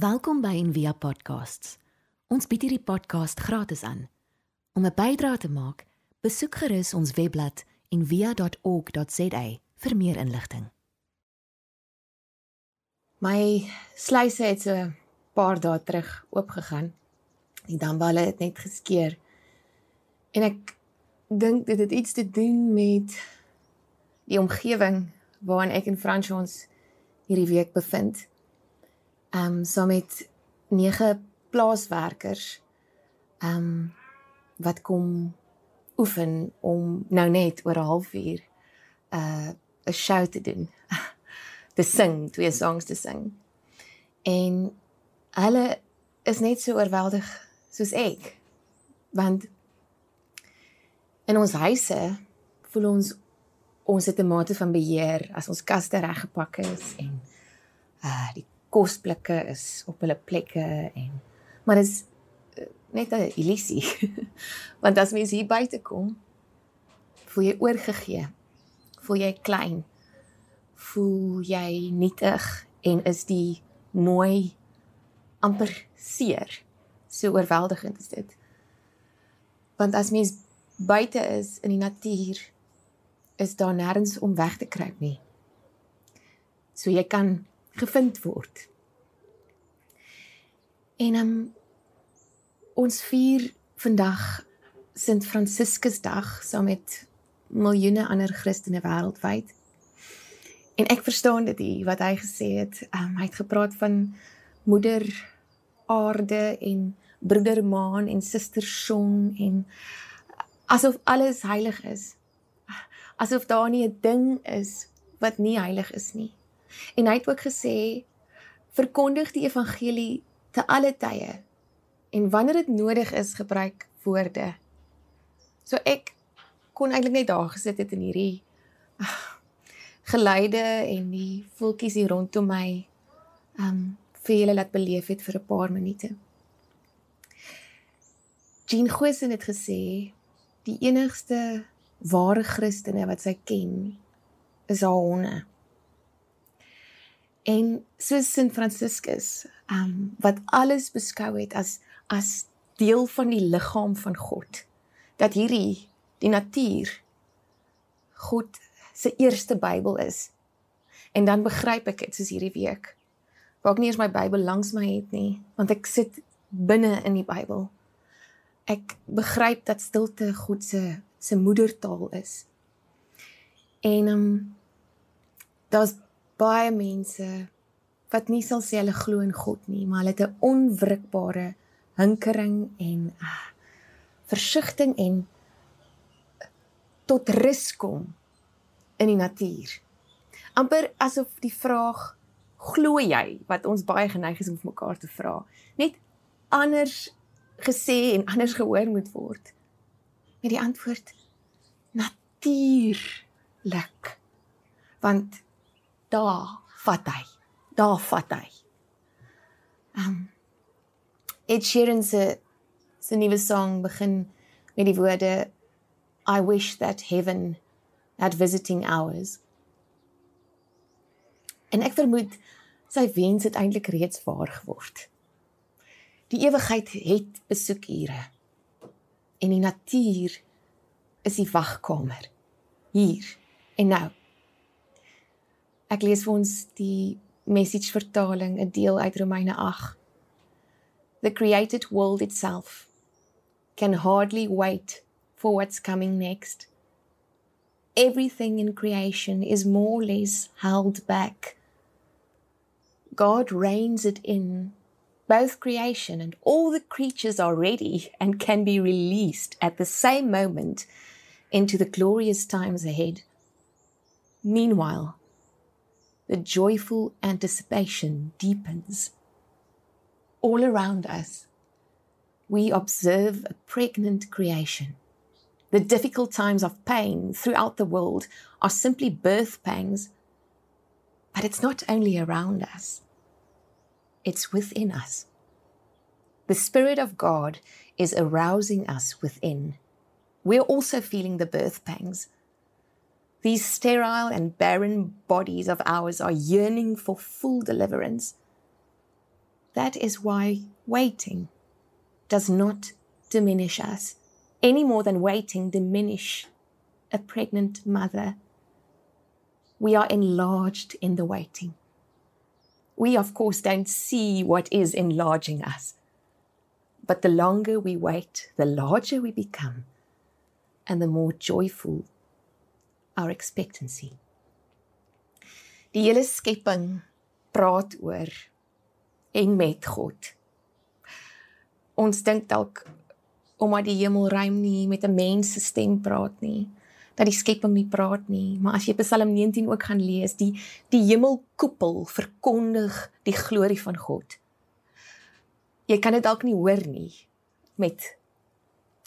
Welkom by Envia Podcasts. Ons bied hierdie podcast gratis aan. Om 'n bydrae te maak, besoek gerus ons webblad en via.org.za vir meer inligting. My sluise het so 'n paar dae terug oopgegaan. Die damballe het net geskeur. En ek dink dit het iets te doen met die omgewing waarin ek en Frans ons hierdie week bevind. Ehm um, saam met nege plaaswerkers ehm um, wat kom oefen om nou net oor 'n halfuur 'n uh, 'n show te doen. te sing, twee songs te sing. En hulle is net so oorweldig soos ek. Want in ons huise voel ons ons het 'n mate van beheer as ons kaste reggepak is en uh die kosblikke is op hulle plekke en maar dit is net 'n illusie. Want as mens hier buite kom, voel jy oorgegee. Voel jy klein. Voel jy nietig en is die mooi amper seer. So oorweldigend is dit. Want as mens buite is in die natuur, is daar nêrens om weg te kruip nie. So jy kan gevind word. En um, Ons vier vandag Sint Franciscusdag saam met miljoene ander Christene wêreldwyd. En ek verstaan dit hier wat hy gesê het. Um, hy het gepraat van moeder aarde en broeder maan en suster son en asof alles heilig is. Asof daar nie 'n ding is wat nie heilig is nie. En hy het ook gesê verkondig die evangelie te alle tye en wanneer dit nodig is gebruik woorde. So ek kon eintlik net daar gesit het in hierdie uh, geleide en die voeltjies hier rondom my um vir julle laat beleef het vir 'n paar minute. Jean Gosen het gesê die enigste ware Christene wat sy ken is haar honde. En so Sint Franciscus, um wat alles beskou het as as deel van die liggaam van God. Dat hierdie die natuur God se eerste Bybel is. En dan begryp ek dit soos hierdie week. Waar ek nie eens my Bybel langs my het nie, want ek sit binne in die Bybel. Ek begryp dat stilte God se se moedertaal is. En ehm um, daar's baie mense wat nie sal sê hulle glo in God nie, maar hulle het 'n onwrikbare hinkering en uh, versigtiging en tot rus kom in die natuur. amper asof die vraag glo jy wat ons baie geneig is om mekaar te vra net anders gesê en anders gehoor moet word met die antwoord natuurlik want daar vat hy daar vat hy um, Ed Sheeran se se nuwe song begin met die woorde I wish that heaven had visiting hours. En ek vermoed sy wens het eintlik reeds waar geword. Die ewigheid het besoekure. En die natuur is die wagkamer hier en nou. Ek lees vir ons die message vertaling 'n deel uit Romeine 8 the created world itself can hardly wait for what's coming next. Everything in creation is more or less held back. God reins it in. Both creation and all the creatures are ready and can be released at the same moment into the glorious times ahead. Meanwhile, the joyful anticipation deepens all around us, we observe a pregnant creation. The difficult times of pain throughout the world are simply birth pangs, but it's not only around us, it's within us. The Spirit of God is arousing us within. We're also feeling the birth pangs. These sterile and barren bodies of ours are yearning for full deliverance that is why waiting does not diminish us any more than waiting diminish a pregnant mother. We are enlarged in the waiting. We, of course, don't see what is enlarging us. But the longer we wait, the larger we become, and the more joyful our expectancy. Die hele skepping praat oor en met God. Ons dink dalk omdat die hemelruim nie met 'n mens se stem praat nie, dat die skepping nie praat nie, maar as jy Psalm 19 ook gaan lees, die die hemelkoepel verkondig die glorie van God. Jy kan dit dalk nie hoor nie met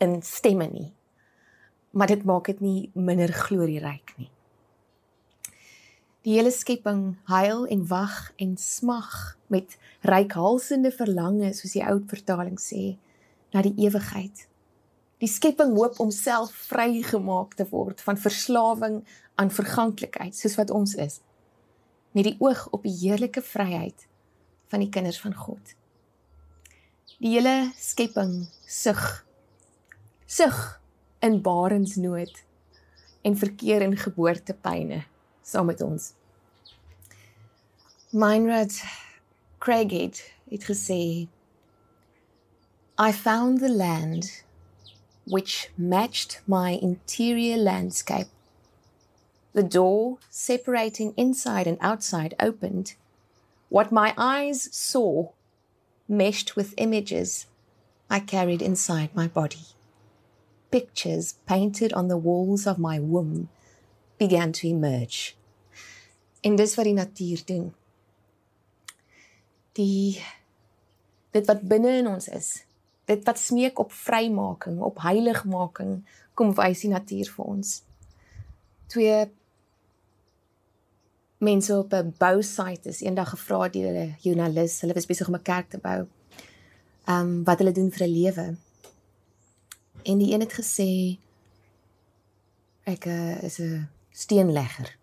'n stemme nie. Maar dit maak dit nie minder glorieryk nie. Die hele skepping huil en wag en smag met reikhalsende verlange soos die ou vertaling sê na die ewigheid. Die skepping hoop om self vrygemaak te word van verslawing aan verganklikheid soos wat ons is met die oog op die heerlike vryheid van die kinders van God. Die hele skepping sug sug in barensnood en verkeer en geboortepyne saam met ons. Meinrad Craighead het gesê I found the land which matched my interior landscape. The door separating inside and outside opened. What my eyes saw meshed with images I carried inside my body. Pictures painted on the walls of my womb began to emerge. En dis wat die natuur doen. Die dit wat binne in ons is, dit wat smeek op vrymaking, op heiligmaking, kom wys die natuur vir ons. Twee mense op 'n bousite is eendag gevra deur 'n joernalis, hulle was besig om 'n kerk te bou. Ehm um, wat hulle doen vir 'n lewe. En die een het gesê ek uh, is 'n steenlegger.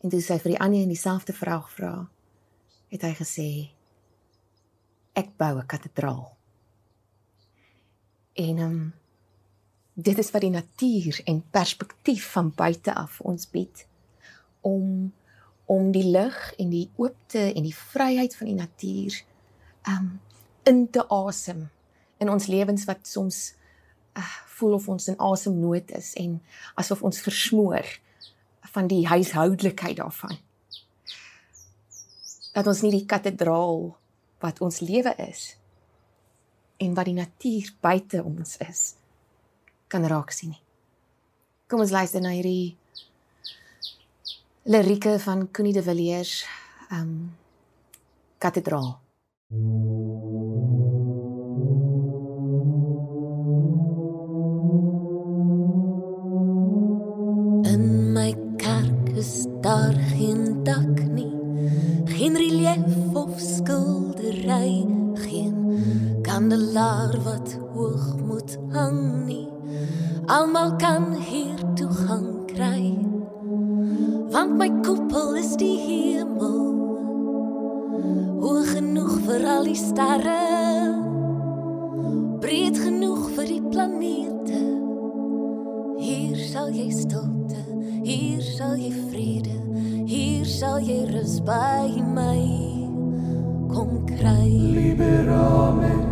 En toe sy vir die ander in dieselfde vraag vra, het hy gesê ek bou 'n kathedraal. En um, dit is wat die natuur en perspektief van buite af ons bied om om die lig en die oopte en die vryheid van die natuur um in te asem in ons lewens wat soms uh, voel of ons in asemnood is en asof ons versmoor van die huishoudelikheid daarvan. Dat ons nie die kathedraal wat ons lewe is en wat die natuur buite ons is kan raak sien nie. Kom ons luister na hierdie lirieke van Connie de Villiers, ehm um, kathedraal. daar wat hoog moet hang nie. Almal kan hier toegang kry want my koepel is die hemel. Hoog genoeg vir al die sterre breed genoeg vir die planete. Hier sal jy stilte hier sal jy vrede hier sal jy rus by my kom kry. Liberame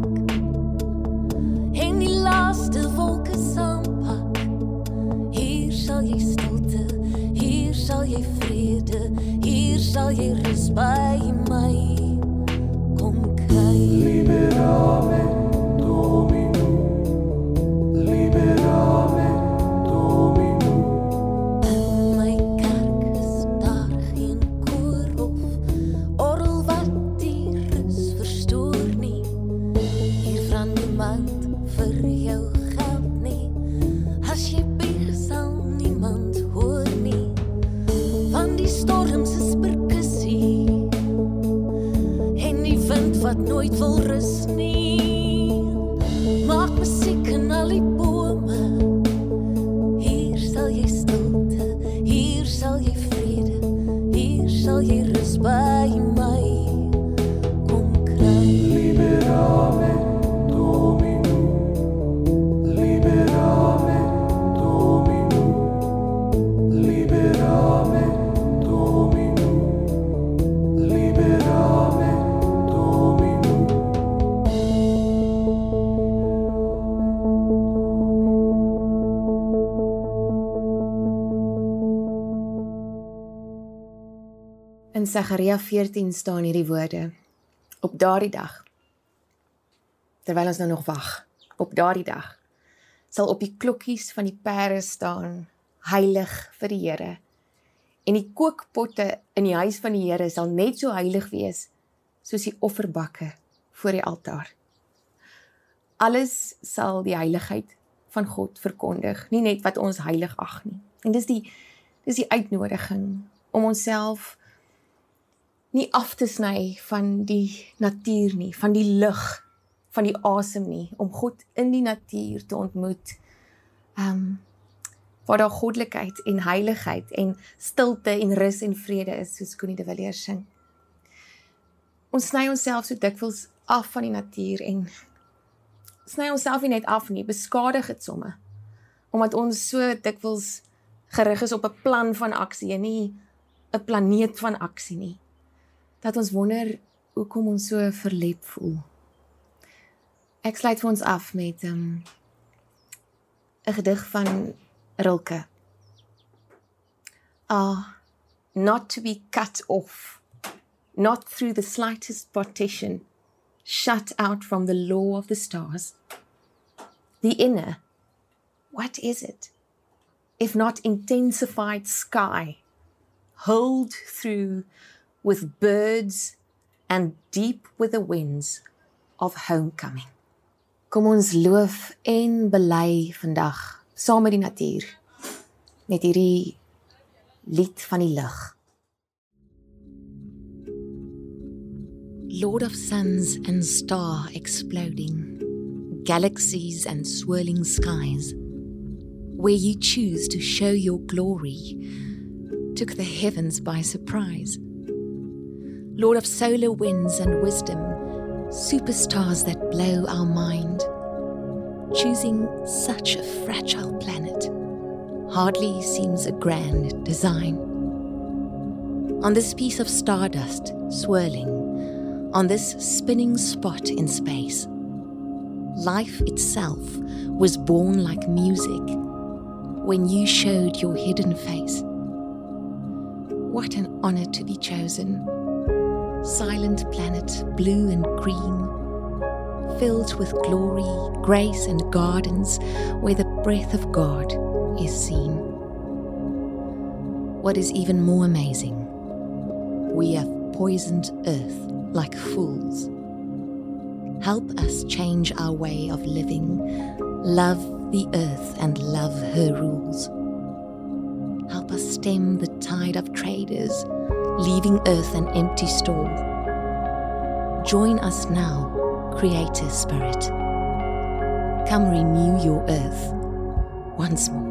sal jy stilte, hier sal jy vrede, hier sal jy rus by my. Kom kyk. Liberame Domino. Liberame Domino. In my kerk is daar geen koor of orgel wat die rus verstoor nie. Hier vra niemand vir jou Sagaria 14 staan hierdie woorde: Op daardie dag terwyl ons nou nog wag, op daardie dag sal op die klokkies van die perde staan heilig vir die Here. En die kookpotte in die huis van die Here sal net so heilig wees soos die offerbakke voor die altaar. Alles sal die heiligheid van God verkondig, nie net wat ons heilig ag nie. En dis die dis die uitnodiging om onsself nie af te sny van die natuur nie, van die lug, van die asem nie, om God in die natuur te ontmoet. Ehm um, waar daar goddelikheid en heiligheid en stilte en rus en vrede is, soos Connie de Villiers sing. Ons sny onsself so dikwels af van die natuur en sny onsself nie net af nie, beskadig dit somme. Omdat ons so dikwels gerig is op 'n plan van aksie en nie 'n planeet van aksie nie dat ons wonder hoekom ons so verlep voel. Ek sluit vir ons af met 'n um, gedig van Rilke. Ah, not to be cut off, not through the slightest partition, shut out from the law of the stars. The inner, what is it? If not intensified sky, hold through with birds and deep with the winds of homecoming. Kom ons loof en bely vandag saam met die natuur met hierdie lied van die lig. Lord of suns and star exploding, galaxies and swirling skies, where you choose to show your glory, took the heavens by surprise. Lord of solar winds and wisdom, superstars that blow our mind, choosing such a fragile planet hardly seems a grand design. On this piece of stardust swirling, on this spinning spot in space, life itself was born like music when you showed your hidden face. What an honor to be chosen. Silent planet, blue and green, filled with glory, grace, and gardens where the breath of God is seen. What is even more amazing, we have poisoned earth like fools. Help us change our way of living, love the earth and love her rules. Help us stem the tide of traders, leaving earth an empty store. Join us now, Creator Spirit. Come renew your earth once more.